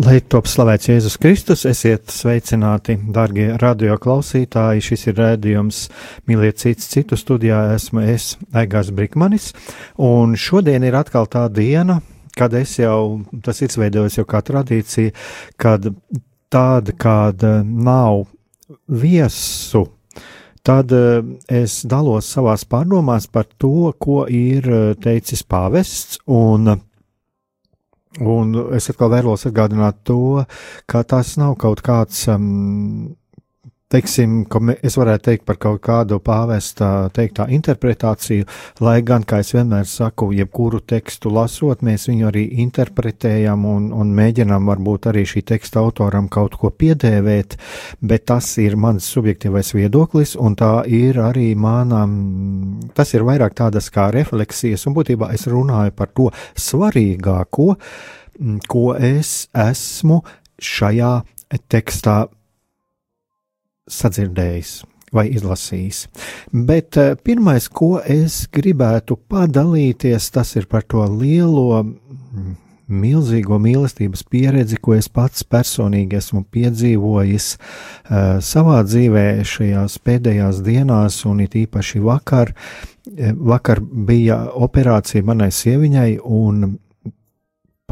Lai top slavēts Jēzus Kristus, esiet sveicināti, darbie radio klausītāji. Šis ir rādījums Mīliet cits citu studijā. Esmu es, Aigars Brikmanis, un šodien ir atkal tā diena, kad es jau, tas ir veidojis jau kā tradīcija, kad tāda, kāda nav viesu tad eh, es dalos savās pārdomās par to, ko ir eh, teicis pāvests, un Un es atkal vēlos atgādināt to, ka tas nav kaut kāds um, teiksim, es varētu teikt par kaut kādu pāvesta teiktā interpretāciju, lai gan, kā es vienmēr saku, jebkuru tekstu lasot, mēs viņu arī interpretējam un, un mēģinām varbūt arī šī teksta autoram kaut ko piedēvēt, bet tas ir mans subjektīvais viedoklis, un tā ir arī mana, tas ir vairāk tādas kā refleksijas, un būtībā es runāju par to svarīgāko, ko es esmu šajā tekstā sadzirdējis vai izlasījis. Bet eh, pirmais, ko es gribētu padalīties, tas ir par to lielo, mm, milzīgo mīlestības pieredzi, ko es pats personīgi esmu piedzīvojis uh, savā dzīvē šajās pēdējās dienās, un it īpaši vakar. Eh, vakar bija operācija manai sieviņai, un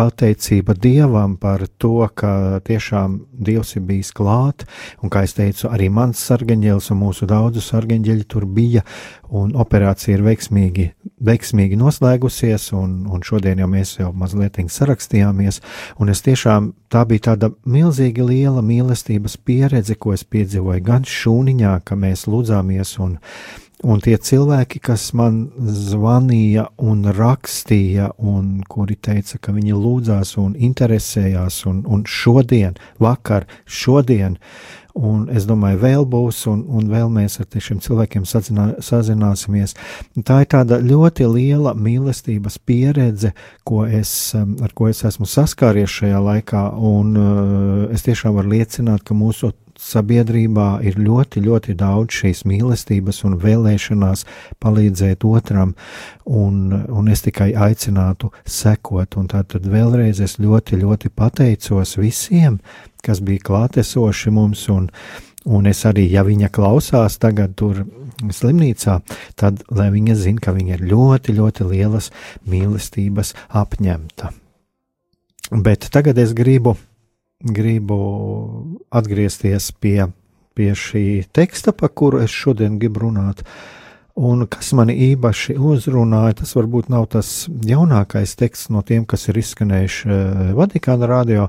pateicība Dievam par to, ka tiešām Dievs ir bijis klāt, un, kā es teicu, arī mans sargaņģēlis un mūsu daudzu sargaņģeļi tur bija, un operācija ir veiksmīgi, veiksmīgi noslēgusies, un, un šodien jau mēs jau mazliet sarakstījāmies, un es tiešām tā bija tāda milzīgi liela mīlestības pieredze, ko es piedzīvoju gan šūniņā, ka mēs lūdzāmies un Un tie cilvēki, kas man zvanīja un rakstīja, un kuri teica, ka viņi lūdzās un interesējās, un, un šodien, vakar, šodien, un es domāju, vēl būs, un, un vēl mēs ar šiem cilvēkiem sazinā, sazināsimies. Tā ir tāda ļoti liela mīlestības pieredze, ko es, um, ar ko es esmu saskāries šajā laikā, un uh, es tiešām varu liecināt, ka mūsu sabiedrībā ir ļoti, ļoti daudz šīs mīlestības un vēlēšanās palīdzēt otram, un, un es tikai aicinātu sekot. Un tātad vēlreiz es ļoti, ļoti pateicos visiem, kas bija klātesoši mums, un, un es arī, ja viņa klausās tagad tur slimnīcā, tad lai viņa zina, ka viņa ir ļoti, ļoti lielas mīlestības apņemta. Bet tagad es gribu gribu atgriezties pie, pie šī teksta, par kuru es šodien gribu runāt. Un kas mani īpaši uzrunāja, tas varbūt nav tas jaunākais teksts no tiem, kas ir izskanējuši eh, Vatikāna radio.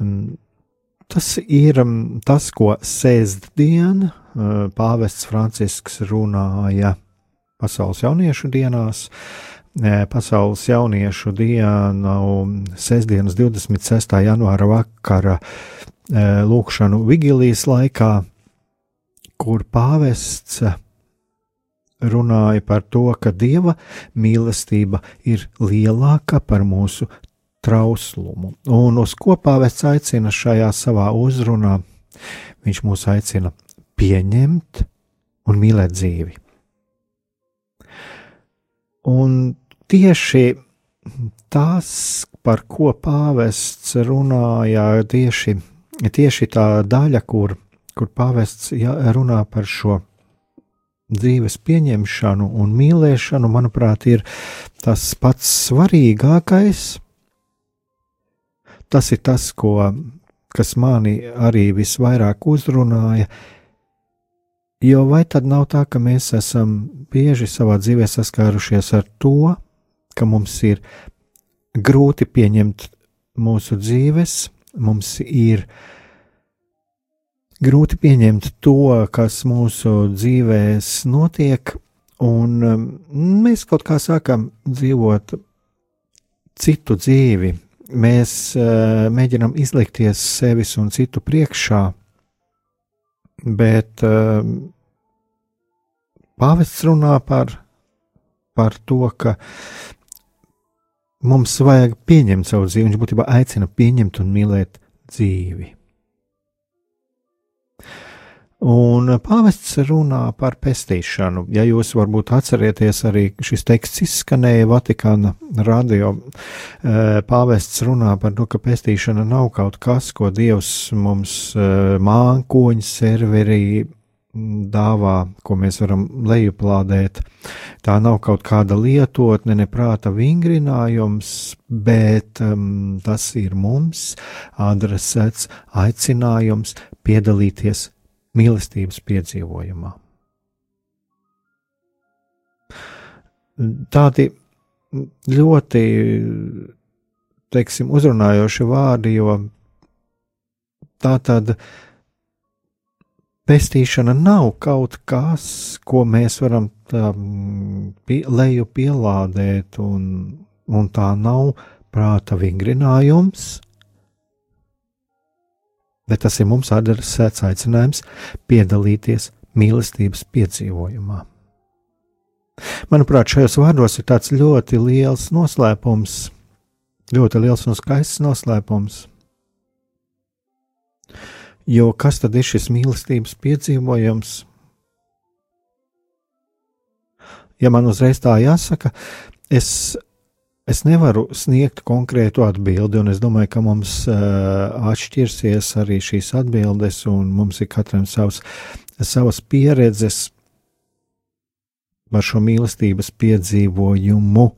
Mm, tas ir mm, tas, ko sēstdien eh, pāvests Francisks runāja pasaules jauniešu dienās. Uh, Pasaules jauniešu dienu, sestdienas 26. janvāra vakara lūkšanu vigilijas laikā, kur pāvests runāja par to, ka dieva mīlestība ir lielāka par mūsu trauslumu. Un uz ko pāvests aicina šajā savā uzrunā? Viņš mūs aicina pieņemt un mīlēt dzīvi. Un tieši tas, par ko pāvests runāja, tieši, tieši tā daļa, kur, kur pāvests runā par šo dzīves pieņemšanu un mīlēšanu, manuprāt, ir tas pats svarīgākais. Tas ir tas, ko, kas mani arī visvairāk uzrunāja. Jo vai tad nav tā, ka mēs esam bieži savā dzīvē saskārušies ar to, ka mums ir grūti pieņemt mūsu dzīves, mums ir grūti pieņemt to, kas mūsu dzīvēs notiek, un um, mēs kaut kā sākam dzīvot citu dzīvi, mēs uh, mēģinām izlikties sevis un citu priekšā, bet uh, pāvests runā par, par to, ka mums vajag pieņemt savu dzīvi. Viņš būtībā aicina pieņemt un mīlēt dzīvi. Un pāvests runā par pestīšanu. Ja jūs varbūt atcerieties, arī šis teksts izskanēja Vatikāna radio. Pāvests runā par to, ka pestīšana nav kaut kas, ko Dievs mums mākoņu serverī dāvā, ko mēs varam lejuplādēt. Tā nav kaut kāda lietotne, neprāta vingrinājums, bet um, tas ir mums adresēts aicinājums piedalīties mīlestības piedzīvojumā. Tādi ļoti, teiksim, uzrunājoši vārdi, jo tā tad pestīšana nav kaut kas, ko mēs varam tā, pie, leju pielādēt, un, un tā nav prāta vingrinājums, bet tas ir mums adresēts aicinājums piedalīties mīlestības piedzīvojumā. Manuprāt, šajos vārdos ir tāds ļoti liels noslēpums, ļoti liels un skaists noslēpums. Jo kas tad ir šis mīlestības piedzīvojums? Ja man uzreiz tā jāsaka, es Es nevaru sniegt konkrētu atbildi, un es domāju, ka mums uh, atšķirsies arī šīs atbildes, un mums ir katram savs, savas pieredzes par šo mīlestības piedzīvojumu.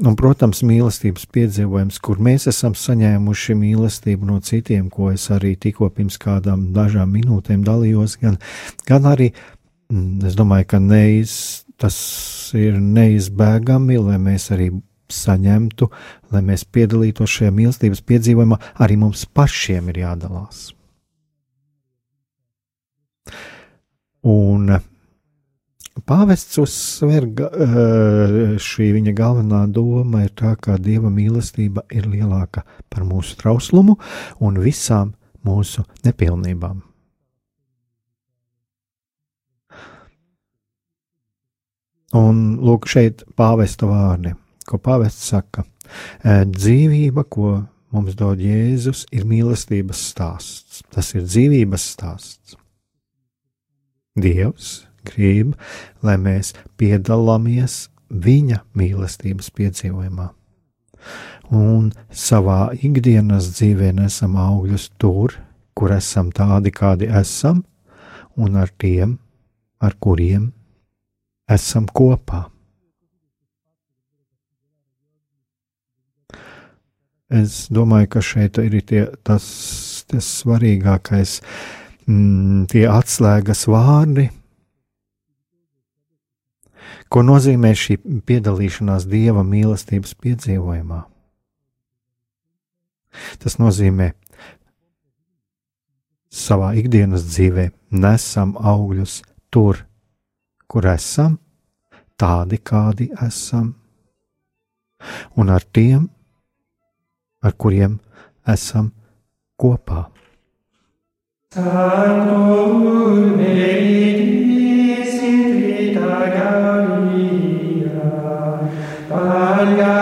Un, protams, mīlestības piedzīvojums, kur mēs esam saņēmuši mīlestību no citiem, ko es arī tikko pirms kādām dažām minūtēm dalījos, gan, gan arī, mm, es domāju, ka neiz, tas ir neizbēgami, lai mēs arī saņemtu, lai mēs piedalītos šajā mīlestības piedzīvojumā, arī mums pašiem ir jādalās. Un pāvests uzsver, šī viņa galvenā doma ir tā, ka dieva mīlestība ir lielāka par mūsu trauslumu un visām mūsu nepilnībām. Un lūk, šeit pāvesta vārdi ko pāvests saka. Dzīvība, ko mums dod Jēzus, ir mīlestības stāsts. Tas ir dzīvības stāsts. Dievs grib, lai mēs piedalāmies viņa mīlestības piedzīvojumā. Un savā ikdienas dzīvē nesam augļus tur, kur esam tādi, kādi esam, un ar tiem, ar kuriem esam kopā. Es domāju, ka šeit ir tie, tas, tas svarīgākais, mm, tie atslēgas vārdi, ko nozīmē šī piedalīšanās dieva mīlestības piedzīvojumā. Tas nozīmē, savā ikdienas dzīvē nesam augļus tur, kur esam, tādi kādi esam, un ar tiem ar kuriem esam kopā. Sanctum Maria.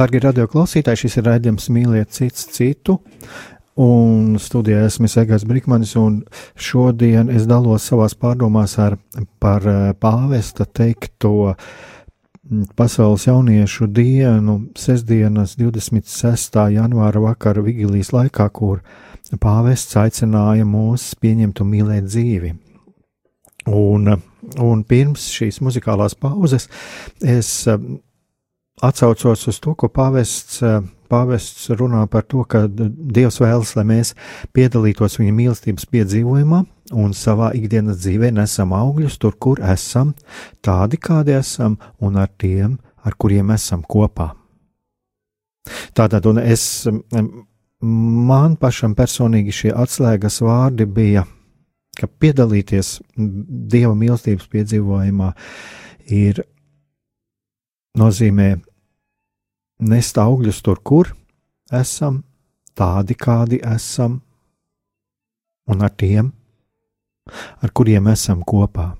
Darbie radio klausītāji, šis ir raidījums Mīliet cits citu. Un studijā esmu Egāns Brīsmanis, un šodien es dalos savās pārdomās ar, par eh, pāvesta teikto mm, Pasaules jauniešu dienu, sestdienas 26. janvāra vakara vigilijas laikā, kur pāvests aicināja mūs pieņemt un mīlēt dzīvi. Un, un pirms šīs muzikālās pauzes es Atcaucos uz to, ko pāvests, eh, pāvests runā par to, ka Dievs vēlas, lai mēs piedalītos viņa mīlestības piedzīvojumā un savā ikdienas dzīvē nesam augļus tur, kur esam, tādi kādi esam un ar tiem, ar kuriem esam kopā. Tātad, un es, man pašam personīgi šie atslēgas vārdi bija, ka piedalīties Dieva mīlestības piedzīvojumā ir nozīmē nest augļus tur, kur esam, tādi kādi esam, un ar tiem, ar kuriem esam kopā.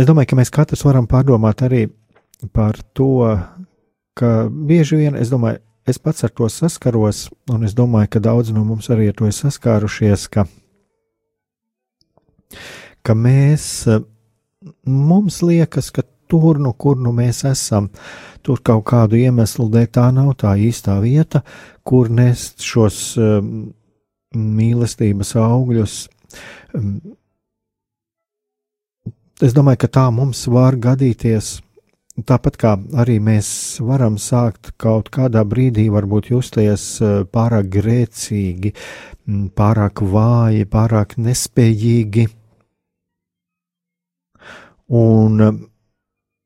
Es domāju, ka mēs katrs varam pārdomāt arī par to, ka bieži vien, es domāju, es pats ar to saskaros, un es domāju, ka daudzi no mums arī ar to ir saskārušies, ka, ka mēs mums liekas, ka tur, nu, kur nu mēs esam, tur kaut kādu iemeslu dēļ tā nav tā īstā vieta, kur nest šos um, mīlestības augļus. Um, es domāju, ka tā mums var gadīties. Tāpat kā arī mēs varam sākt kaut kādā brīdī, varbūt justies uh, pārāk grēcīgi, pārāk vāji, pārāk nespējīgi Un,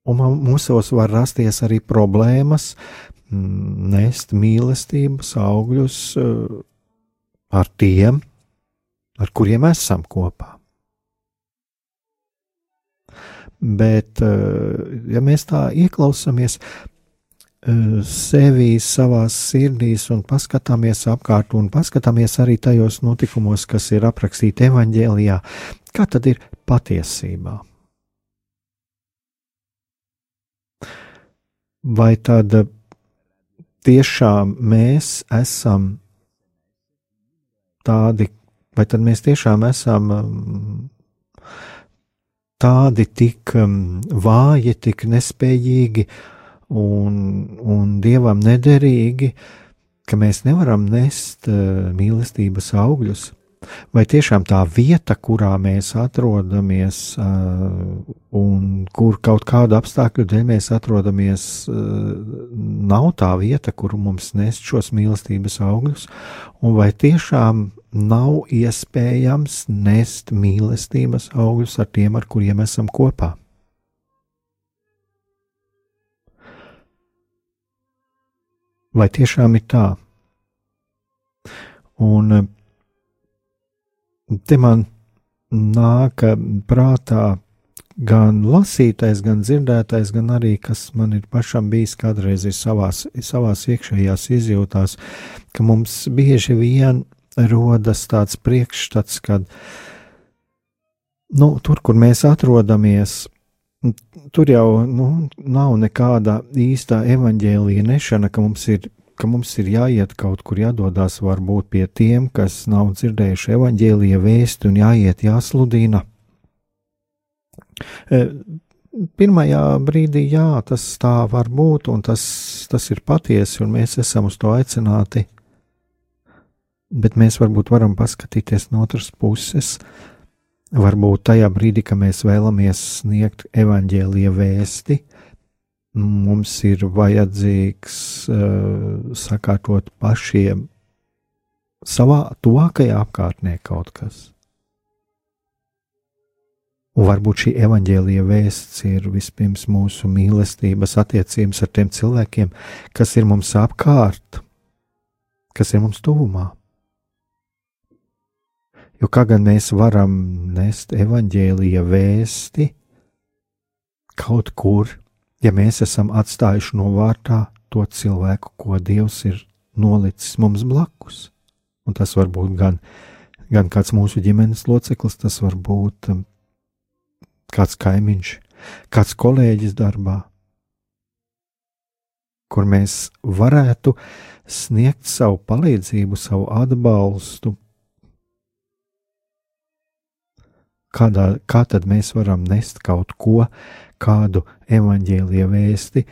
un mūsos var rasties arī problēmas mm, nest mīlestības augļus eh, ar tiem, ar kuriem esam kopā. Bet, eh, ja mēs tā ieklausāmies eh, sevi, savā sirdīs un paskatāmies apkārt un paskatāmies arī tajos notikumos, kas ir aprakstīti evaņģēlijā, kā tad ir patiesībā? Vai tad tiešām mēs esam tādi, vai tad mēs tiešām esam um, tādi tik um, vāji, tik nespējīgi un, un dievam nederīgi, ka mēs nevaram nest uh, mīlestības augļus. Vai tiešām tā vieta, kurā mēs atrodamies, un kur kaut kādu apstākļu dēļ mēs atrodamies, nav tā vieta, kur mums nest šos mīlestības augļus, un vai tiešām nav iespējams nest mīlestības augļus ar tiem, ar kuriem esam kopā? Vai tiešām ir tā? Un te man nāk prātā gan lasītais, gan dzirdētais, gan arī kas man ir pašam bijis kādreiz savās, savās iekšējās izjūtās, ka mums bieži vien rodas tāds priekšstats, ka nu, tur, kur mēs atrodamies, tur jau nu, nav nekāda īstā evaņģēlīja nešana, ka mums ir ka mums ir jāiet kaut kur, jādodas varbūt pie tiem, kas nav dzirdējuši evaņģēlīja vēstu un jāiet jāsludina. E, pirmajā brīdī, jā, tas tā var būt, un tas, tas ir patiesi, un mēs esam uz to aicināti. Bet mēs varbūt varam paskatīties no otras puses. Varbūt tajā brīdī, kad mēs vēlamies sniegt evaņģēlīja vēsti, mums ir vajadzīgs uh, sakārtot pašiem savā tuvākajā apkārtnē kaut kas. Un varbūt šī evaņģēlīja vēsts ir vispirms mūsu mīlestības attiecības ar tiem cilvēkiem, kas ir mums apkārt, kas ir mums tuvumā. Jo kā gan mēs varam nest evaņģēlīja vēsti kaut kur, ja mēs esam atstājuši novārtā to cilvēku, ko Dievs ir nolicis mums blakus. Un tas var būt gan, gan kāds mūsu ģimenes loceklis, tas var būt um, kāds kaimiņš, kāds kolēģis darbā, kur mēs varētu sniegt savu palīdzību, savu atbalstu. Kādā, kā tad mēs varam nest kaut ko, kādu evaņģēlīja vēsti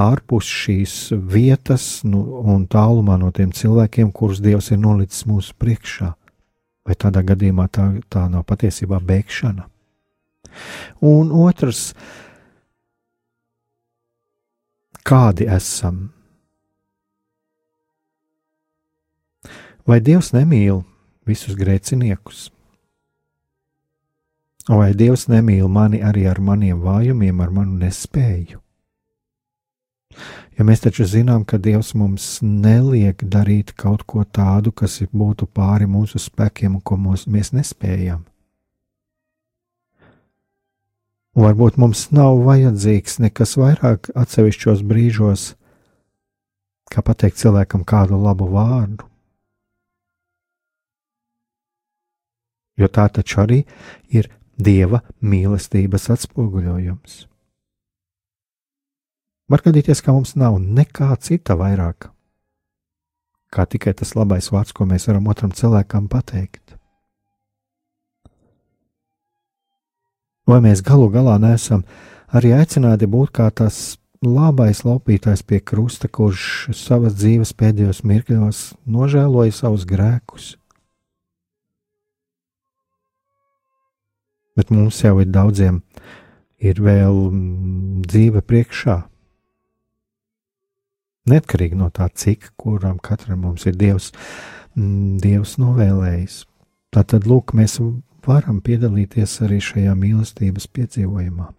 ārpus šīs vietas nu, un tālumā no tiem cilvēkiem, kurus Dievs ir nolicis mūsu priekšā? Vai tādā gadījumā tā, tā nav patiesībā bēgšana? Un otrs, kādi esam? Vai Dievs nemīl visus grēciniekus? Vai Dievs nemīl mani arī ar maniem vājumiem, ar manu nespēju? Ja mēs taču zinām, ka Dievs mums neliek darīt kaut ko tādu, kas būtu pāri mūsu spēkiem un ko mūs, mēs nespējam. Un varbūt mums nav vajadzīgs nekas vairāk atsevišķos brīžos, kā pateikt cilvēkam kādu labu vārdu. Jo tā taču arī ir Dieva mīlestības atspoguļojums. Var gadīties, ka mums nav nekā cita vairāk, kā tikai tas labais vārds, ko mēs varam otram cilvēkam pateikt. Vai mēs galu galā neesam arī aicināti būt kā tas labais laupītājs pie krusta, kurš savas dzīves pēdējos mirkļos nožēloja savus grēkus? Bet mums jau ir daudziem, ir vēl mm, dzīve priekšā. Neatkarīgi no tā, cik kuram katram mums ir Dievs, mm, Dievs novēlējis. Tātad, lūk, mēs varam piedalīties arī šajā mīlestības piedzīvojumā.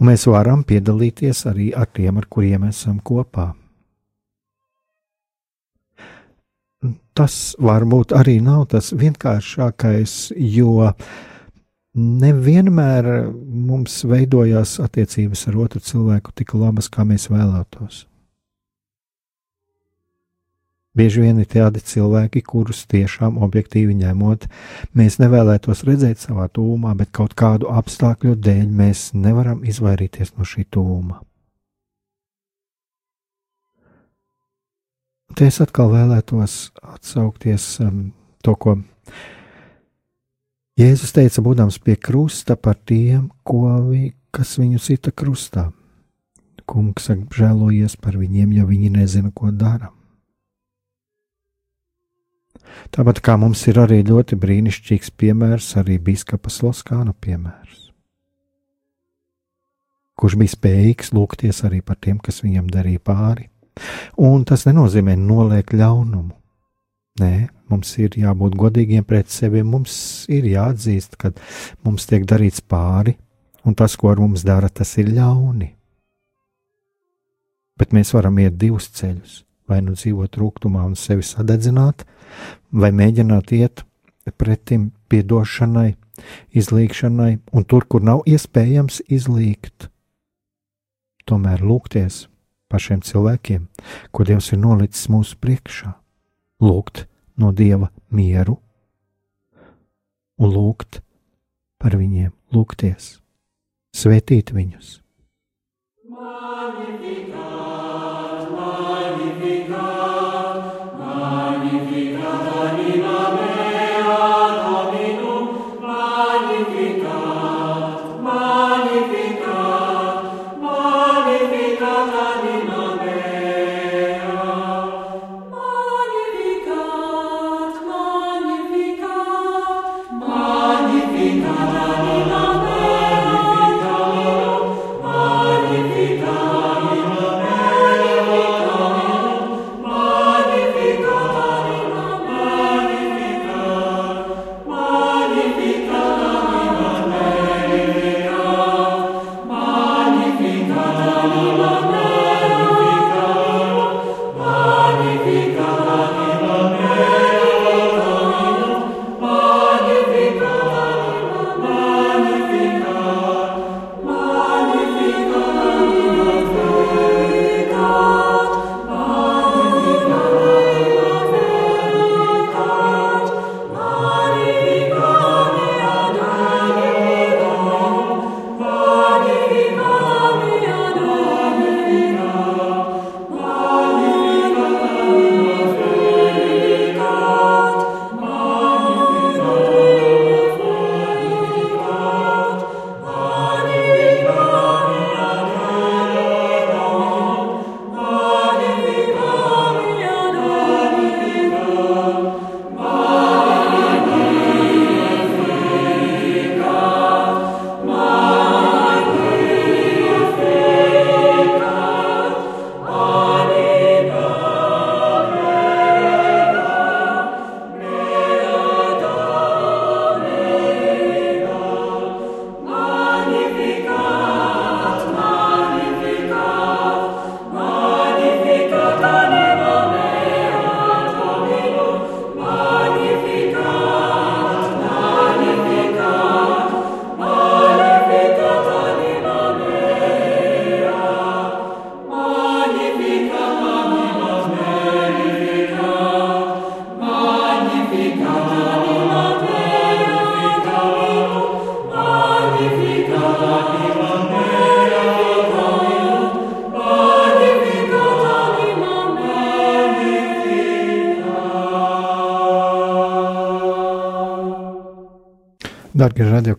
Un mēs varam piedalīties arī ar tiem, ar kuriem esam kopā. Tas varbūt arī nav tas vienkāršākais, jo nevienmēr mums veidojās attiecības ar otru cilvēku tik labas, kā mēs vēlētos. Bieži vien ir tādi cilvēki, kurus tiešām objektīvi ņemot, mēs nevēlētos redzēt savā tūmā, bet kaut kādu apstākļu dēļ mēs nevaram izvairīties no šī tūma. Te es atkal vēlētos atsaukties um, to, ko Jēzus teica, būdams pie krusta par tiem, vi, kas viņu sita krustā. Kungs apžēlojies par viņiem, jo viņi nezina, ko dara. Tāpat kā mums ir arī ļoti brīnišķīgs piemērs, arī biskupa Sloskāna piemērs, kurš bija spējīgs lūgties arī par tiem, kas viņam darīja pāri. Un tas nenozīmē noliekt ļaunumu. Nē, Mums ir jābūt godīgiem pret sevi. Mums ir jāatzīst, ka mums tiek darīts pāri, un tas, ko ar mums dara, tas ir ļauni. Bet mēs varam iet divus ceļus. Vai nu dzīvot rūkumā un sevi sadedzināt, vai mēģināt iet pretim piedošanai, izlīgšanai, un tur, kur nav iespējams izlīgt, tomēr lūgties par šiem cilvēkiem, ko Dievs ir nolicis mūsu priekšā, lūgt no Dieva mieru un lūgt par viņiem, lūgties, svētīt viņus. Magnificat, magnificat, magnificat anima.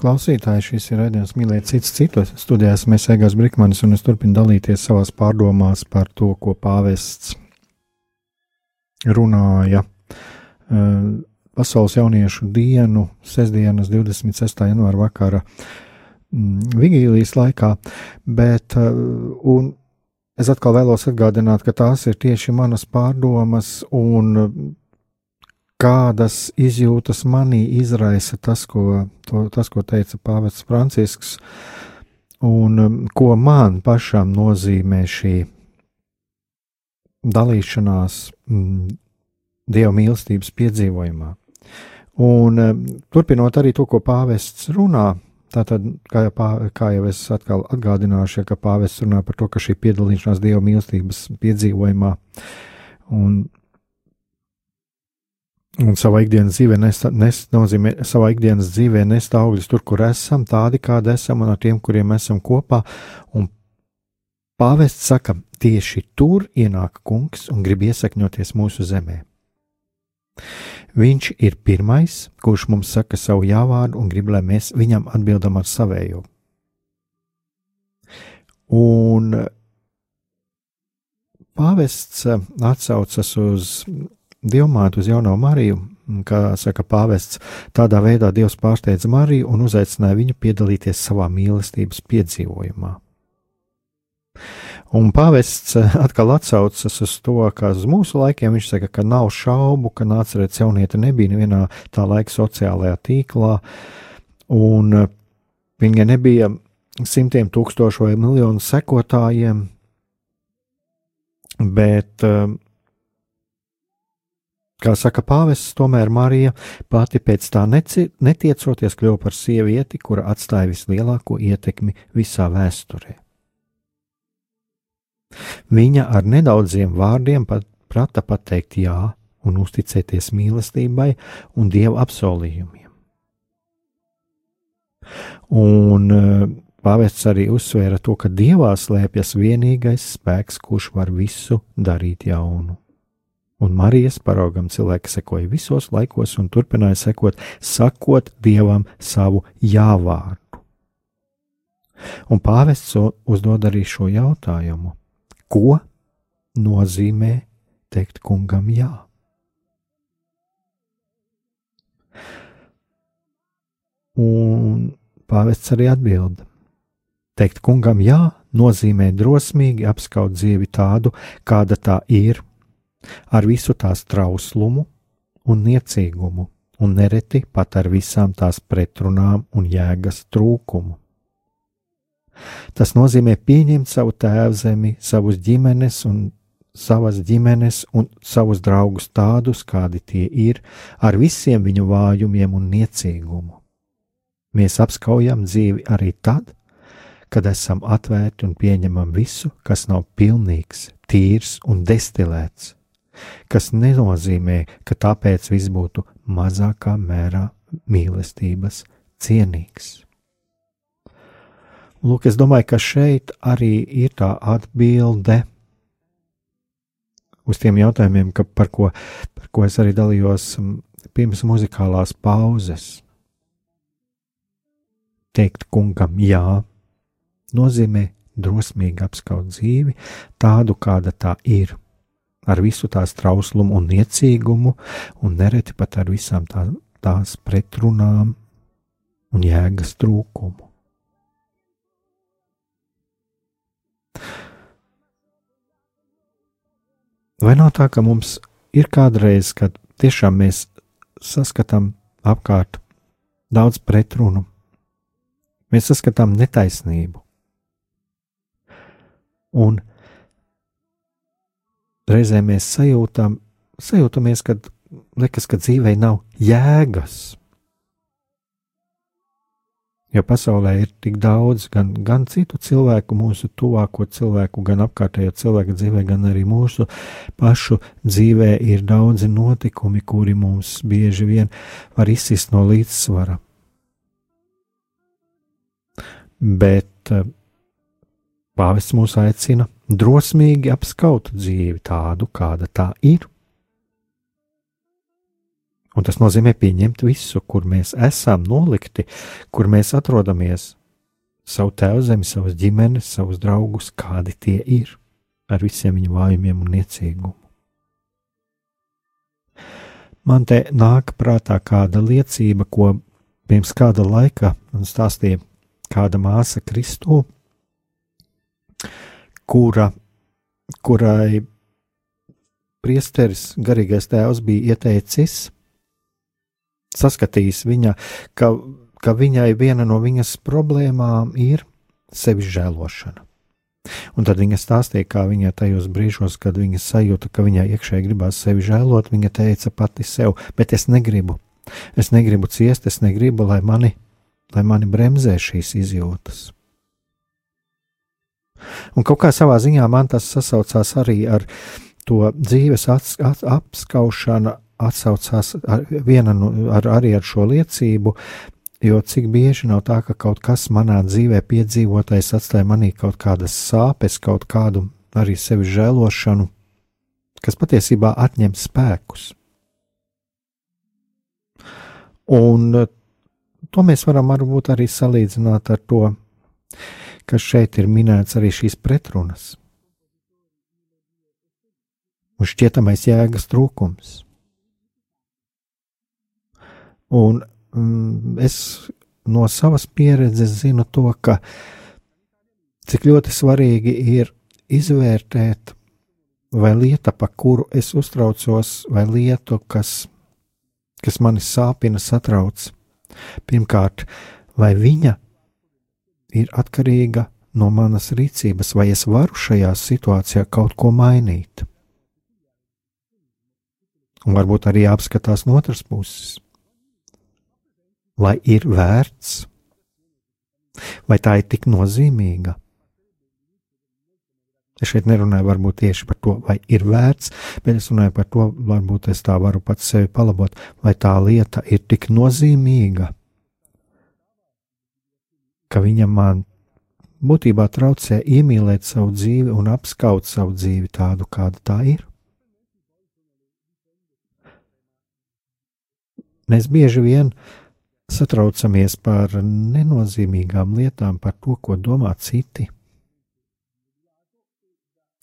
Radioklausītāji, šis ir raidījums Mīlēt cits citus. Studijās mēs Egās Brikmanis un es turpinu dalīties savās pārdomās par to, ko pāvests runāja uh, Pasaules jauniešu dienu, sestdienas 26. janvāra vakara mm, vigīlijas laikā, bet uh, es atkal vēlos atgādināt, ka tās ir tieši manas pārdomas un kādas izjūtas manī izraisa tas, ko, to, tas, ko teica Pāvests Francisks, un um, ko man pašam nozīmē šī dalīšanās mm, Dieva mīlestības piedzīvojumā. Un um, turpinot arī to, ko pāvests runā, tātad, kā, pā, kā jau es atkal atgādināšu, ja, ka pāvests runā par to, ka šī piedalīšanās Dieva mīlestības piedzīvojumā un Un savā ikdienas dzīvē nes, nes, nozīmē, savā ikdienas dzīvē nest augļus tur, kur esam, tādi kādi esam, un ar tiem, kuriem esam kopā. Un pāvests saka, tieši tur ienāk kungs un grib iesakņoties mūsu zemē. Viņš ir pirmais, kurš mums saka savu jāvārdu un grib, lai mēs viņam atbildam ar savējo. Un pāvests atsaucas uz Dievmāte uz jauno Mariju, kā saka pāvests, tādā veidā Dievs pārsteidza Mariju un uzaicināja viņu piedalīties savā mīlestības piedzīvojumā. Un pāvests atkal atsaucas uz to, ka uz mūsu laikiem viņš saka, ka nav šaubu, ka nācerēt jaunieta nebija nevienā tā laika sociālajā tīklā, un viņa nebija simtiem tūkstošu vai miljonu sekotājiem, bet Kā saka pāvests, tomēr Marija pati pēc tā neci, netiecoties kļuva par sievieti, kura atstāja vislielāko ietekmi visā vēsturē. Viņa ar nedaudziem vārdiem pat prata pateikt jā un uzticēties mīlestībai un dieva apsolījumiem. Un eh, pāvests arī uzsvēra to, ka dievā slēpjas vienīgais spēks, kurš var visu darīt jaunu un Marijas paraugam cilvēki sekoja visos laikos un turpināja sekot, sakot Dievam savu jāvārdu. Un pāvests uzdod arī šo jautājumu: ko nozīmē teikt kungam jā? Un pāvests arī atbild: Teikt kungam jā nozīmē drosmīgi apskaut dzīvi tādu, kāda tā ir ar visu tās trauslumu un niecīgumu, un nereti pat ar visām tās pretrunām un jēgas trūkumu. Tas nozīmē pieņemt savu tēvzemi, savus ģimenes un savas ģimenes un savus draugus tādus, kādi tie ir, ar visiem viņu vājumiem un niecīgumu. Mēs apskaujam dzīvi arī tad, kad esam atvērti un pieņemam visu, kas nav pilnīgs, tīrs un destilēts, kas nenozīmē, ka tāpēc viss būtu mazākā mērā mīlestības cienīgs. Lūk, es domāju, ka šeit arī ir tā atbilde uz tiem jautājumiem, ka, par, ko, par ko es arī dalījos pirms muzikālās pauzes. Teikt kungam jā, nozīmē drosmīgi apskaut dzīvi tādu, kāda tā ir ar visu tās trauslumu un niecīgumu, un nereti pat ar visām tā, tās pretrunām un jēgas trūkumu. Vai nav tā, ka mums ir kādreiz, kad tiešām mēs saskatām apkārt daudz pretrunu, mēs saskatām netaisnību, un reizē mēs sajūtam, sajūtamies, ka liekas, ka dzīvei nav jēgas. Jo pasaulē ir tik daudz gan, gan citu cilvēku, mūsu tuvāko cilvēku, gan apkārtējo cilvēku dzīvē, gan arī mūsu pašu dzīvē ir daudzi notikumi, kuri mums bieži vien var izsist no līdzsvara. Bet eh, pāvests mūs aicina drosmīgi apskaut dzīvi tādu, kāda tā ir. Un tas nozīmē pieņemt visu, kur mēs esam nolikti, kur mēs atrodamies, savu tēvu zemi, savas ģimenes, savus draugus, kādi tie ir, ar visiem viņu vājumiem un niecīgumu. Man te nāk prātā kāda liecība, ko pirms kāda laika stāstīja kāda māsa Kristū, kura, kurai priesteris, garīgais tēvs bija ieteicis saskatījis viņa, ka, ka viņai viena no viņas problēmām ir sevis žēlošana. Un tad viņa stāstīja, kā viņa tajos brīžos, kad viņa sajūta, ka viņai iekšēji gribās sevi žēlot, viņa teica pati sev, bet es negribu. Es negribu ciest, es negribu, lai mani, lai mani bremzē šīs izjūtas. Un kaut kā savā ziņā man tas sasaucās arī ar to dzīves apskaušanu atsaucās ar, viena no, ar, arī ar šo liecību, jo cik bieži nav tā, ka kaut kas manā dzīvē piedzīvotais atstāja manī kaut kādas sāpes, kaut kādu arī sevi žēlošanu, kas patiesībā atņem spēkus. Un to mēs varam varbūt arī salīdzināt ar to, kas šeit ir minēts arī šīs pretrunas. Un šķietamais jēgas trūkums. Un mm, es no savas pieredzes zinu to, ka cik ļoti svarīgi ir izvērtēt, vai lieta, pa kuru es uztraucos, vai lietu, kas, kas mani sāpina, satrauc. Pirmkārt, vai viņa ir atkarīga no manas rīcības, vai es varu šajā situācijā kaut ko mainīt. Un varbūt arī jāapskatās no otras puses vai ir vērts, vai tā ir tik nozīmīga. Es šeit nerunāju varbūt tieši par to, vai ir vērts, bet es runāju par to, varbūt es tā varu pats sevi palabot, vai tā lieta ir tik nozīmīga, ka viņa man būtībā traucē iemīlēt savu dzīvi un apskaut savu dzīvi tādu, kāda tā ir. Mēs bieži vien satraucamies par nenozīmīgām lietām, par to, ko domā citi.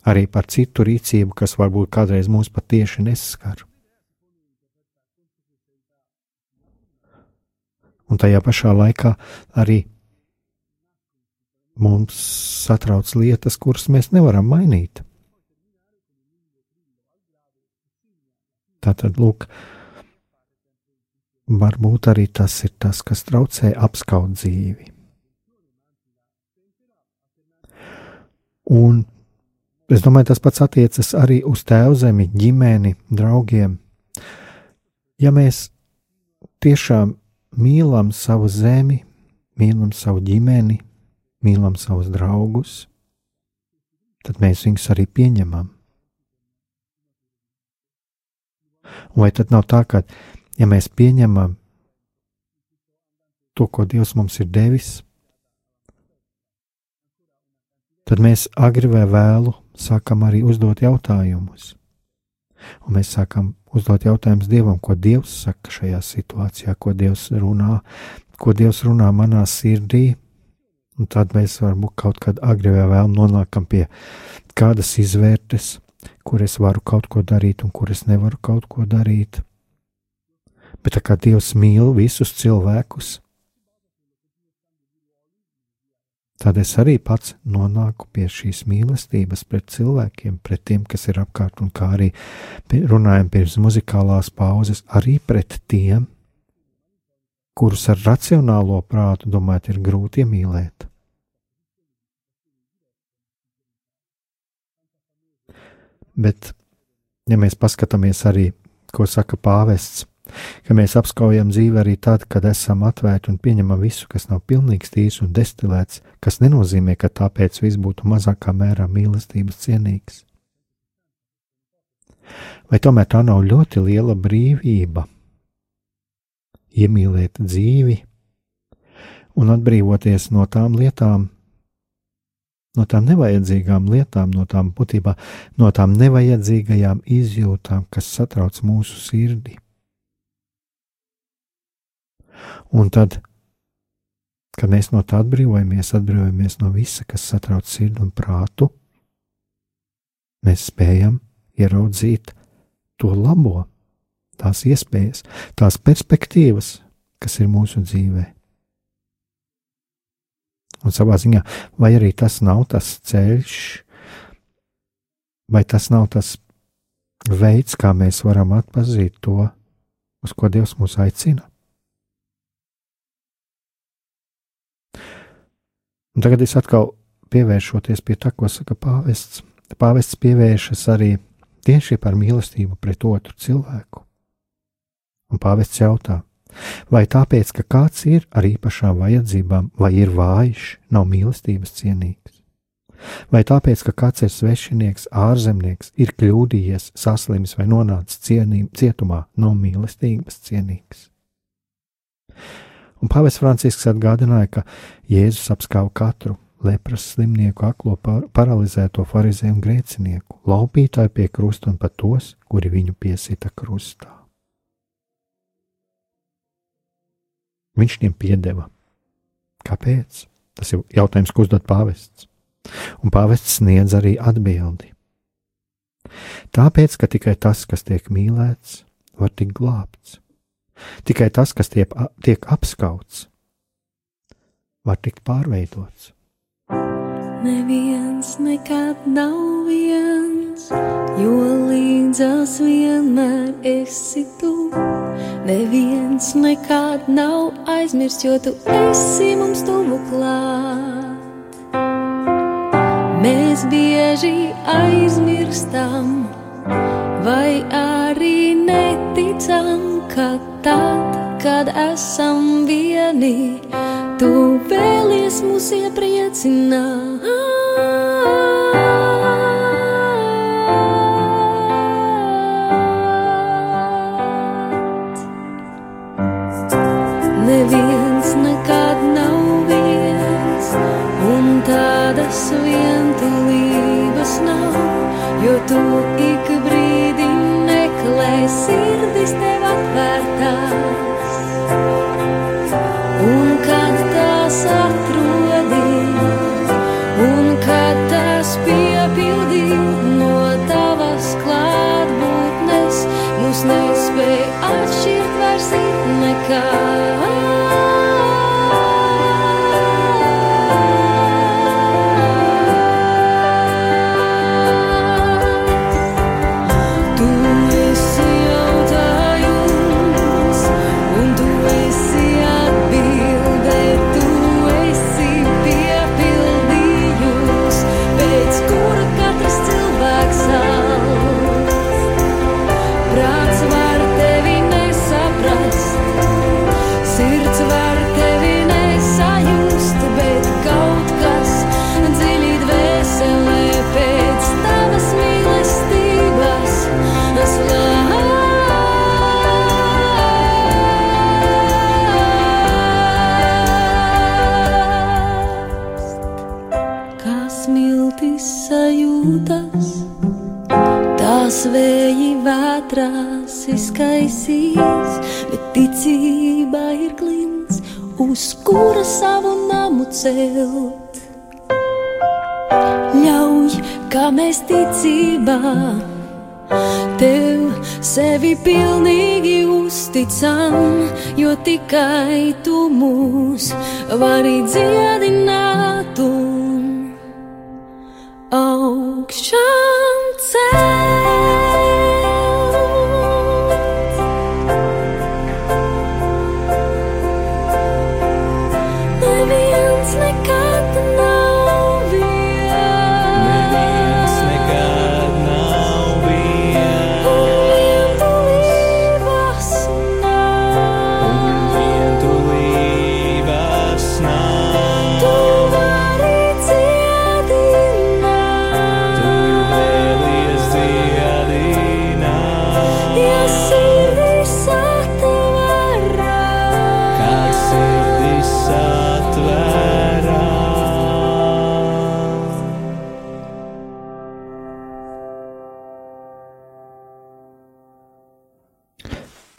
Arī par citu rīcību, kas varbūt kādreiz mūs patieši neskar. Un tajā pašā laikā arī mums satrauc lietas, kuras mēs nevaram mainīt. Tātad, lūk, varbūt arī tas ir tas, kas traucē apskaut dzīvi. Un es domāju, tas pats attiecas arī uz tēvzemi, ģimeni, draugiem. Ja mēs tiešām mīlam savu zemi, mīlam savu ģimeni, mīlam savus draugus, tad mēs viņus arī pieņemam. Vai tad nav tā, ka ja mēs pieņemam to, ko Dievs mums ir devis, tad mēs agri vai vēlu sākam arī uzdot jautājumus. Un mēs sākam uzdot jautājumus Dievam, ko Dievs saka šajā situācijā, ko Dievs runā, ko Dievs runā manā sirdī. Un tad mēs varbūt kaut kad agri vai vēl nonākam pie kādas izvērtes, kur es varu kaut ko darīt un kur es nevaru kaut ko darīt. Bet tā kā Dievs mīl visus cilvēkus, tad es arī pats nonāku pie šīs mīlestības pret cilvēkiem, pret tiem, kas ir apkārt, un kā arī runājam pirms muzikālās pauzes, arī pret tiem, kurus ar racionālo prātu domāt ir grūti iemīlēt. Bet, ja mēs paskatāmies arī, ko saka pāvests, ka mēs apskaujam dzīvi arī tad, kad esam atvērti un pieņemam visu, kas nav pilnīgs, tīrs un destilēts, kas nenozīmē, ka tāpēc viss būtu mazākā mērā mīlestības cienīgs. Vai tomēr tā nav ļoti liela brīvība? Iemīlēt dzīvi un atbrīvoties no tām lietām, no tām nevajadzīgām lietām, no tām būtībā, no tām nevajadzīgajām izjūtām, kas satrauc mūsu sirdi. Un tad, kad mēs no tā atbrīvojamies, atbrīvojamies no visa, kas satrauc sirdi un prātu, mēs spējam ieraudzīt to labo, tās iespējas, tās perspektīvas, kas ir mūsu dzīvēm. Un savā ziņā, vai arī tas nav tas ceļš, vai tas nav tas veids, kā mēs varam atpazīt to, uz ko Dievs mūs aicina. Un tagad es atkal pievēršoties pie tā, ko saka pāvests. Pāvests pievēršas arī tieši par mīlestību pret otru cilvēku. Un pāvests jautā, Vai tāpēc, ka kāds ir ar īpašām vajadzībām, vai ir vājš, nav mīlestības cienīgs? Vai tāpēc, ka kāds ir svešinieks, ārzemnieks, ir kļūdījies, saslimis vai nonācis cienī, cietumā, nav mīlestības cienīgs? Un Pāvils Francisks atgādināja, ka Jēzus apskauj katru lepras slimnieku, aklo paralizēto farizēju un grēcinieku, laupītāju pie krusta un pat tos, kuri viņu piesita krustā. Viņš tiem piedeva. Kāpēc? Tas ir jautājums, ko uzdod pāvests. Un pāvests sniedz arī atbildi. Tāpēc, ka tikai tas, kas tiek mīlēts, var tikt glābts. Tikai tas, kas tiek, tiek apskauts, var tikt pārveidots. Neviens nekad nav viens, jo līdzās vienmēr esi tu. Neviens nekad nav aizmirsts, jo tu esi mums tuvu klāt. Mēs bieži aizmirstam, vai arī neticam, ka tad, kad esam vieni, tu vēlies mūs iepriecināt.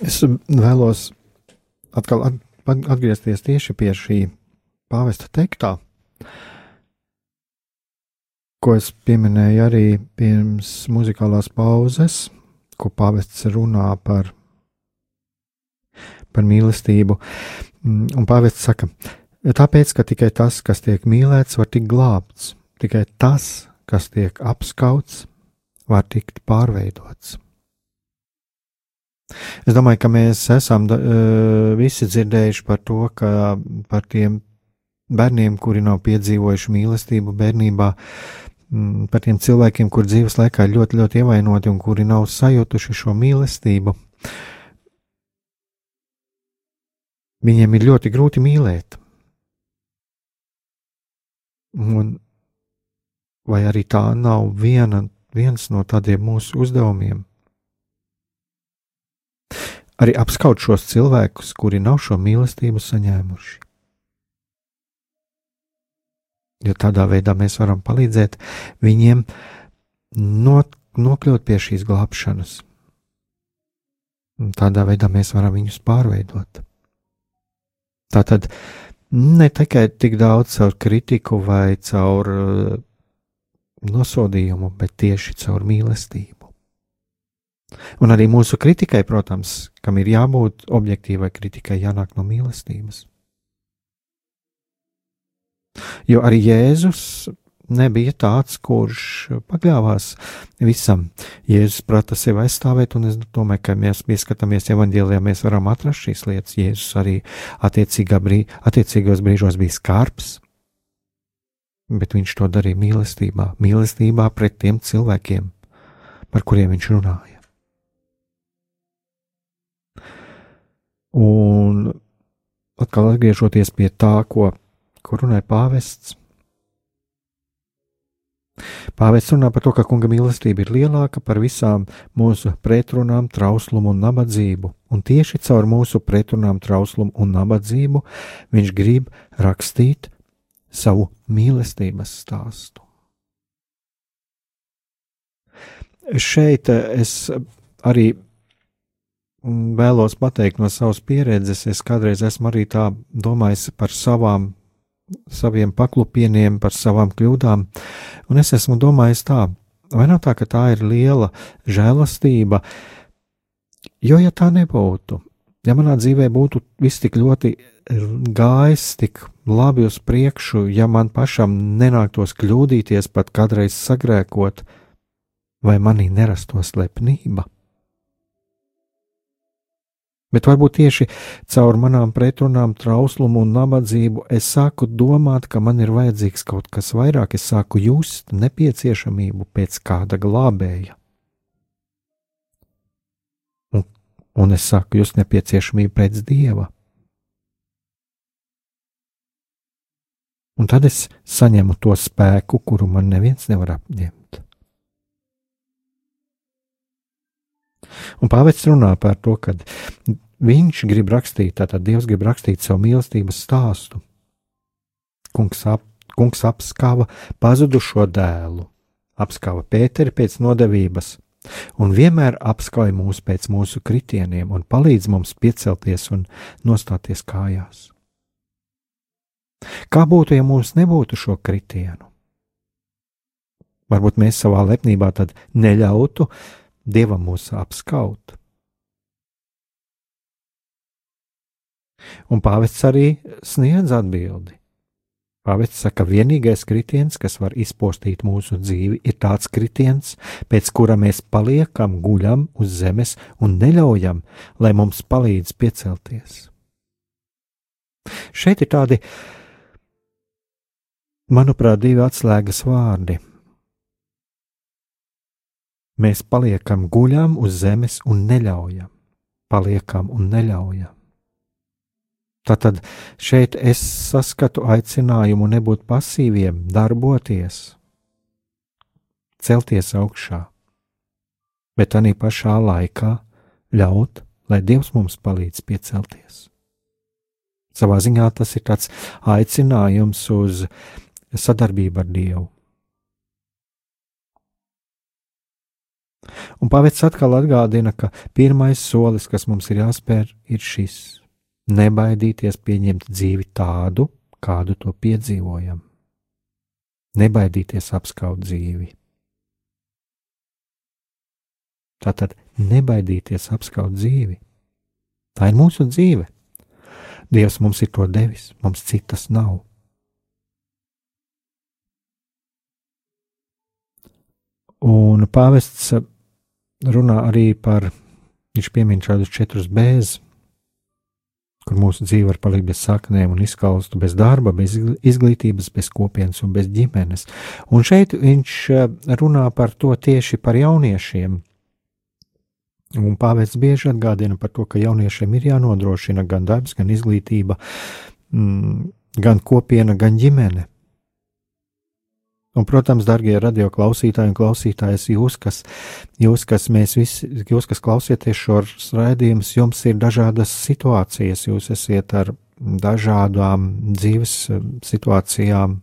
Es vēlos atkal atgriezties tieši pie šī pāvesta teiktā, ko es pieminēju arī pirms muzikālās pauzes, ko pāvests runā par, par mīlestību. Mm, un pāvests saka, tāpēc, ka tikai tas, kas tiek mīlēts, var tikt glābts, tikai tas, kas tiek apskauts, var tikt pārveidots. Es domāju, ka mēs esam uh, visi dzirdējuši par to, ka par tiem bērniem, kuri nav piedzīvojuši mīlestību bērnībā, mm, par tiem cilvēkiem, kur dzīves laikā ļoti, ļoti ievainoti un kuri nav sajutuši šo mīlestību, viņiem ir ļoti grūti mīlēt. Un vai arī tā nav viena, viens no tādiem mūsu uzdevumiem? Arī apskaut šos cilvēkus, kuri nav šo mīlestību saņēmuši. Jo tādā veidā mēs varam palīdzēt viņiem not, nokļūt pie šīs glābšanas. Un tādā veidā mēs varam viņus pārveidot. Tātad ne tikai tik daudz caur kritiku vai caur uh, nosodījumu, bet tieši caur mīlestību. Un arī mūsu kritikai, protams, kam ir jābūt objektīvai kritikai, jānāk no mīlestības. Jo arī Jēzus nebija tāds, kurš pakļāvās visam. Jēzus prata sevi aizstāvēt, un es domāju, ka mēs pieskatāmies evaņģēlijā, mēs varam atrast šīs lietas. Jēzus arī brī, attiecīgos brīžos bija skarbs, bet viņš to darīja mīlestībā, mīlestībā pret tiem cilvēkiem, par kuriem viņš runāja. Un atkal atgriežoties pie tā, ko, ko runāja pāvests. Pāvests runā par to, ka kunga mīlestība ir lielāka par visām mūsu pretrunām, trauslumu un nabadzību, un tieši caur mūsu pretrunām, trauslumu un nabadzību viņš grib rakstīt savu mīlestības stāstu. Šeit es arī vēlos pateikt no savas pieredzes. Es kādreiz esmu arī tā domājis par savām, saviem paklupieniem, par savām kļūdām, un es esmu domājis tā, vai nav tā, ka tā ir liela žēlastība, jo ja tā nebūtu, ja manā dzīvē būtu viss tik ļoti gājis, tik labi uz priekšu, ja man pašam nenāktos kļūdīties, pat kādreiz sagrēkot, vai manī nerastos lepnība? Bet varbūt tieši caur manām pretrunām, trauslumu un nabadzību es sāku domāt, ka man ir vajadzīgs kaut kas vairāk, es sāku just nepieciešamību pēc kāda glābēja. Un, un es sāku just nepieciešamību pēc dieva. Un tad es saņemu to spēku, kuru man neviens nevar apņemt. Un pāvests runā par to, ka viņš grib rakstīt, tātad Dievs grib rakstīt savu mīlestības stāstu. Kungs, ap, kungs apskava pazudušo dēlu, apskava Pēteri pēc nodevības, un vienmēr apskauj mūs pēc mūsu kritieniem un palīdz mums piecelties un nostāties kājās. Kā būtu, ja mums nebūtu šo kritienu? Varbūt mēs savā lepnībā tad neļautu Dievam mūs apskaut. Un pāvests arī sniedz atbildi. Pāvests saka, ka vienīgais kritiens, kas var izpostīt mūsu dzīvi, ir tāds kritiens, pēc kura mēs paliekam, guļam uz zemes un neļaujam, lai mums palīdz piecelties. Šeit ir tādi manuprāt, divi atslēgas vārdi. Mēs paliekam guļam uz zemes un neļaujam, paliekam un neļaujam. Tātad šeit es saskatu aicinājumu nebūt pasīviem, darboties, celties augšā, bet arī pašā laikā ļaut, lai Dievs mums palīdz piecelties. Savā ziņā tas ir tāds aicinājums uz sadarbība ar Dievu. Un pāvests atkal atgādina, ka pirmais solis, kas mums ir jāspēr, ir šis - nebaidīties pieņemt dzīvi tādu, kādu to piedzīvojam. Nebaidīties apskaut dzīvi. Tātad nebaidīties apskaut dzīvi. Tā ir mūsu dzīve. Dievs mums ir to devis, mums citas nav. Un pāvests runā arī par, viņš piemin šādus četrus bēzus, kur mūsu dzīve var palikt bez saknēm un izskaustu, bez darba, bez izglītības, bez kopienas un bez ģimenes. Un šeit viņš eh, runā par to tieši par jauniešiem. Un pāvests bieži atgādina par to, ka jauniešiem ir jānodrošina gan darbs, gan izglītība, mm, gan kopiena, gan ģimene. Un, protams, darbie radio klausītāji un klausītājas, jūs, kas, jūs, kas visi, jūs, kas klausieties šos raidījumus, jums ir dažādas situācijas, jūs esat ar dažādām dzīves eh, situācijām,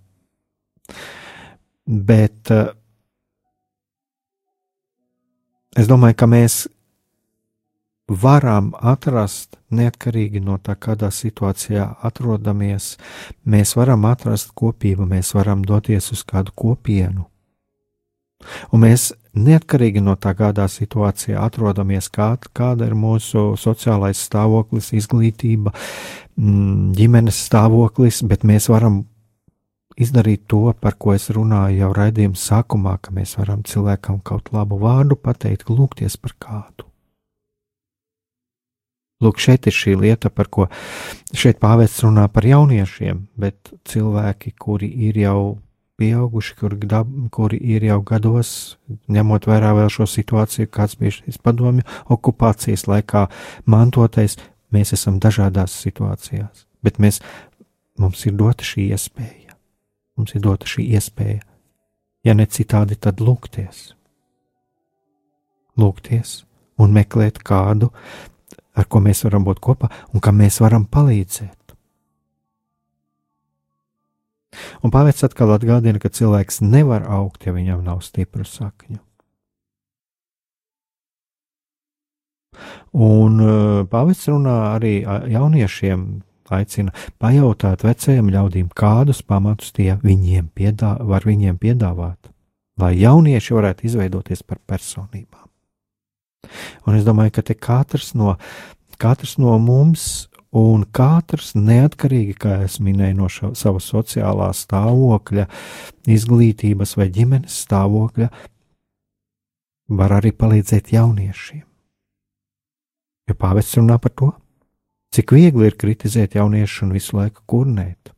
bet eh, es domāju, ka mēs varam atrast, neatkarīgi no tā, kādā situācijā atrodamies, mēs varam atrast kopību, mēs varam doties uz kādu kopienu. Un mēs neatkarīgi no tā, kādā situācijā atrodamies, kā, kāda ir mūsu sociālais stāvoklis, izglītība, mm, ģimenes stāvoklis, bet mēs varam izdarīt to, par ko es runāju jau raidījuma sākumā, ka mēs varam cilvēkam kaut labu vārdu pateikt, lūgties par kādu. Lūk, šeit ir šī lieta, par ko šeit pāvests runā par jauniešiem, bet cilvēki, kuri ir jau pieauguši, kuri, kuri ir jau gados, ņemot vērā vēl šo situāciju, kāds bija šis padomju okupācijas laikā mantotais, mēs esam dažādās situācijās, bet mēs, mums ir dota šī iespēja. Mums ir dota šī iespēja, ja ne citādi, tad lūgties. Lūgties un meklēt kādu, ar ko mēs varam būt kopā un kam mēs varam palīdzēt. Un pāvērts atkal atgādina, ka cilvēks nevar augt, ja viņam nav stipru sakņu. Un uh, pāvērts runā arī jauniešiem, aicina pajautāt vecajiem ļaudīm, kādus pamatus tie viņiem piedā, var viņiem piedāvāt, lai jaunieši varētu izveidoties par personībām. Un es domāju, ka te katrs no, katrs no mums, un katrs neatkarīgi, kā es minēju, no šo, sava sociālā stāvokļa, izglītības vai ģimenes stāvokļa, var arī palīdzēt jauniešiem. Jo pāvests runā par to, cik viegli ir kritizēt jauniešu un visu laiku kurnēt.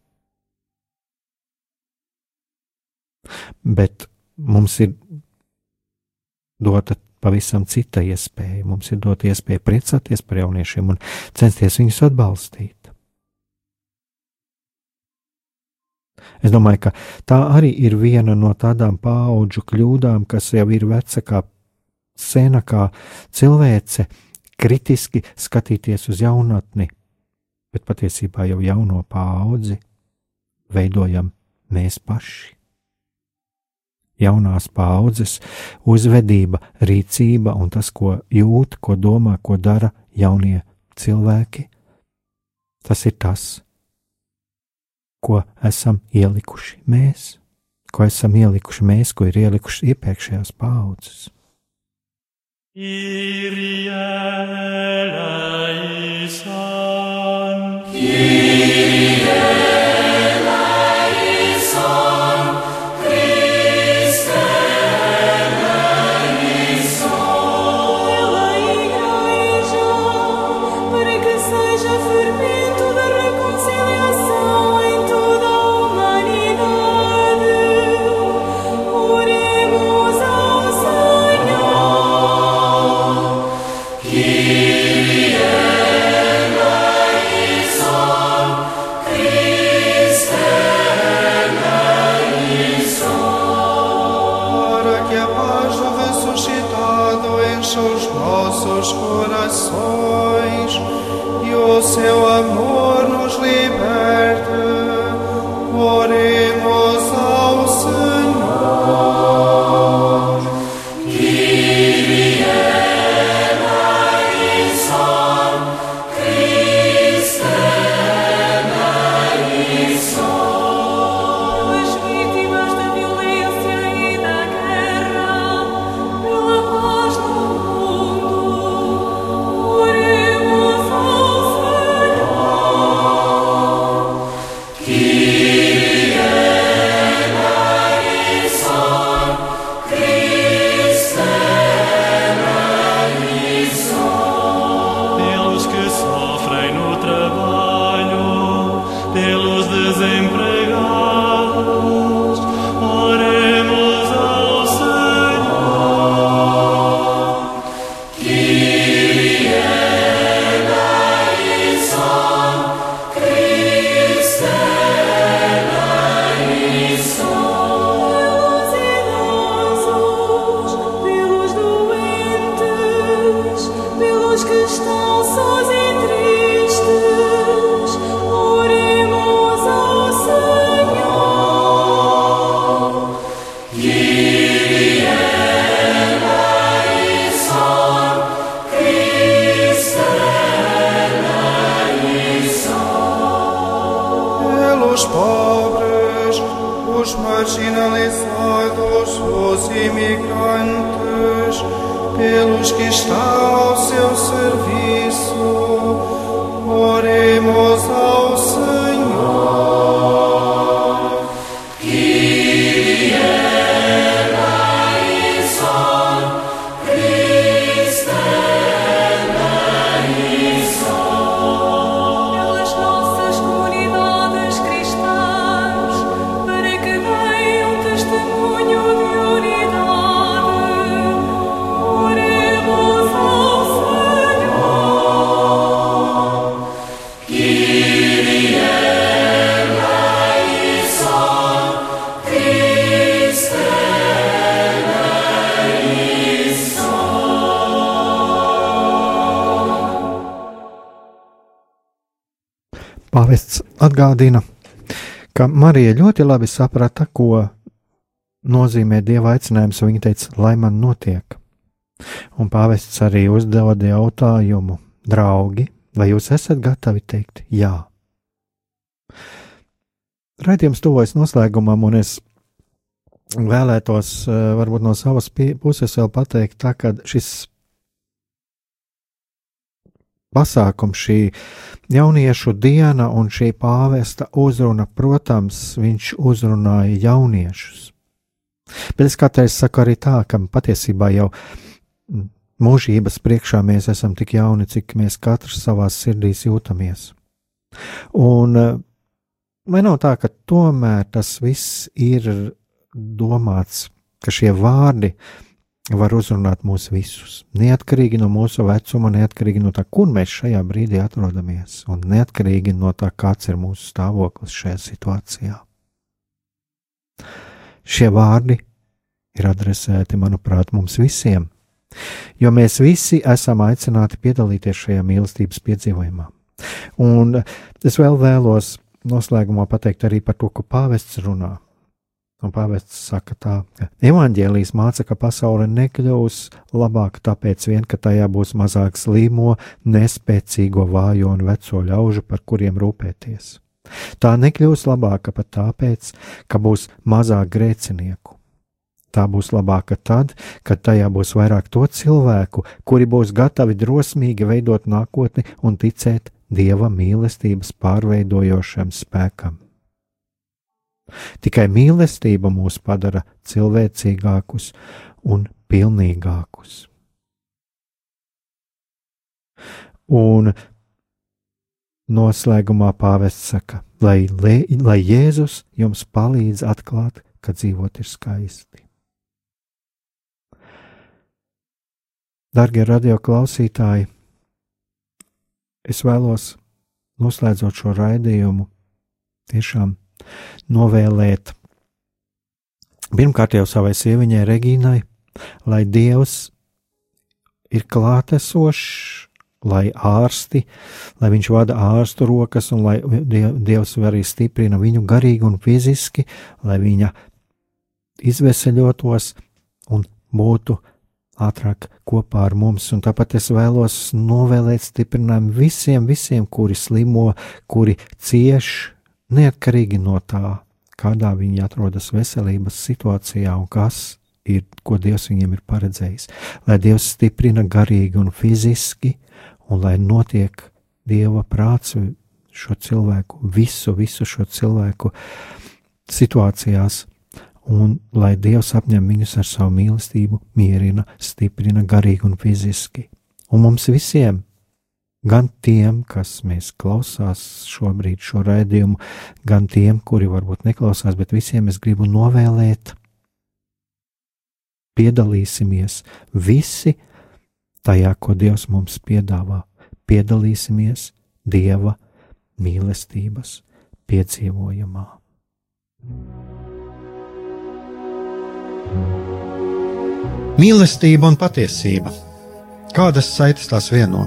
Bet mums ir dota pavisam cita iespēja. Mums ir dot iespēju priecāties par jauniešiem un censties viņus atbalstīt. Es domāju, ka tā arī ir viena no tādām paudžu kļūdām, kas jau ir veca kā sena, kā cilvēce, kritiski skatīties uz jaunatni, bet patiesībā jau jauno paudzi veidojam mēs paši jaunās paudzes uzvedība, rīcība un tas, ko jūt, ko domā, ko dara jaunie cilvēki. Tas ir tas, ko esam ielikuši mēs, ko esam ielikuši mēs, ko ir ielikuši iepriekšējās paudzes. Kyrie eleison. Kyrie Oremos atgādina, ka Marija ļoti labi saprata, ko nozīmē dieva aicinājums, un viņa teica, lai man notiek. Un pāvests arī uzdeva jautājumu, draugi, vai jūs esat gatavi teikt jā? Raidījums tuvojas noslēgumam, un es vēlētos eh, varbūt no savas puses vēl pateikt, tā, ka šis pasākums, šī jauniešu diena un šī pāvesta uzruna, protams, viņš uzrunāja jauniešus. Bet es kādreiz saku arī tā, ka patiesībā jau mūžības priekšā mēs esam tik jauni, cik mēs katrs savā sirdīs jūtamies. Un vai nav tā, ka tomēr tas viss ir domāts, ka šie vārdi var uzrunāt mūs visus. Neatkarīgi no mūsu vecuma, neatkarīgi no tā, kur mēs šajā brīdī atrodamies, un neatkarīgi no tā, kāds ir mūsu stāvoklis šajā situācijā. Šie vārdi ir adresēti, manuprāt, mums visiem, jo mēs visi esam aicināti piedalīties šajā mīlestības piedzīvojumā. Un es vēl vēlos noslēgumā pateikt arī par to, ko pāvests runā Un pāvests saka tā, ka evaņģēlijas māca, ka pasaule nekļūs labāka tāpēc vien, ka tajā būs mazāk slīmo, nespēcīgo, vājo un veco ļaužu, par kuriem rūpēties. Tā nekļūs labāka pat tāpēc, ka būs mazāk grēcinieku. Tā būs labāka tad, kad tajā būs vairāk to cilvēku, kuri būs gatavi drosmīgi veidot nākotni un ticēt Dieva mīlestības pārveidojošam spēkam. Tikai mīlestība mūs padara cilvēcīgākus un pilnīgākus. Un noslēgumā pāvests saka, lai, lai Jēzus jums palīdz atklāt, ka dzīvot ir skaisti. Darbie radio klausītāji, es vēlos, noslēdzot šo raidījumu, tiešām novēlēt pirmkārt jau savai sieviņai Regīnai, lai Dievs ir klātesošs, lai ārsti, lai viņš vada ārstu rokas, un lai Dievs arī stiprina viņu garīgi un fiziski, lai viņa izveseļotos un būtu ātrāk kopā ar mums. Un tāpat es vēlos novēlēt stiprinājumu visiem, visiem, kuri slimo, kuri cieš neatkarīgi no tā, kādā viņi atrodas veselības situācijā un kas ir, ko Dievs viņiem ir paredzējis. Lai Dievs stiprina garīgi un fiziski, un lai notiek Dieva prāts šo cilvēku, visu, visu šo cilvēku situācijās, un lai Dievs apņem viņus ar savu mīlestību, mierina, stiprina garīgi un fiziski. Un mums visiem gan tiem, kas mēs klausās šobrīd šo raidījumu, gan tiem, kuri varbūt neklausās, bet visiem es gribu novēlēt, piedalīsimies visi tajā, ko Dievs mums piedāvā. Piedalīsimies Dieva mīlestības piedzīvojumā. Mīlestība un patiesība. Kādas saites tās vieno?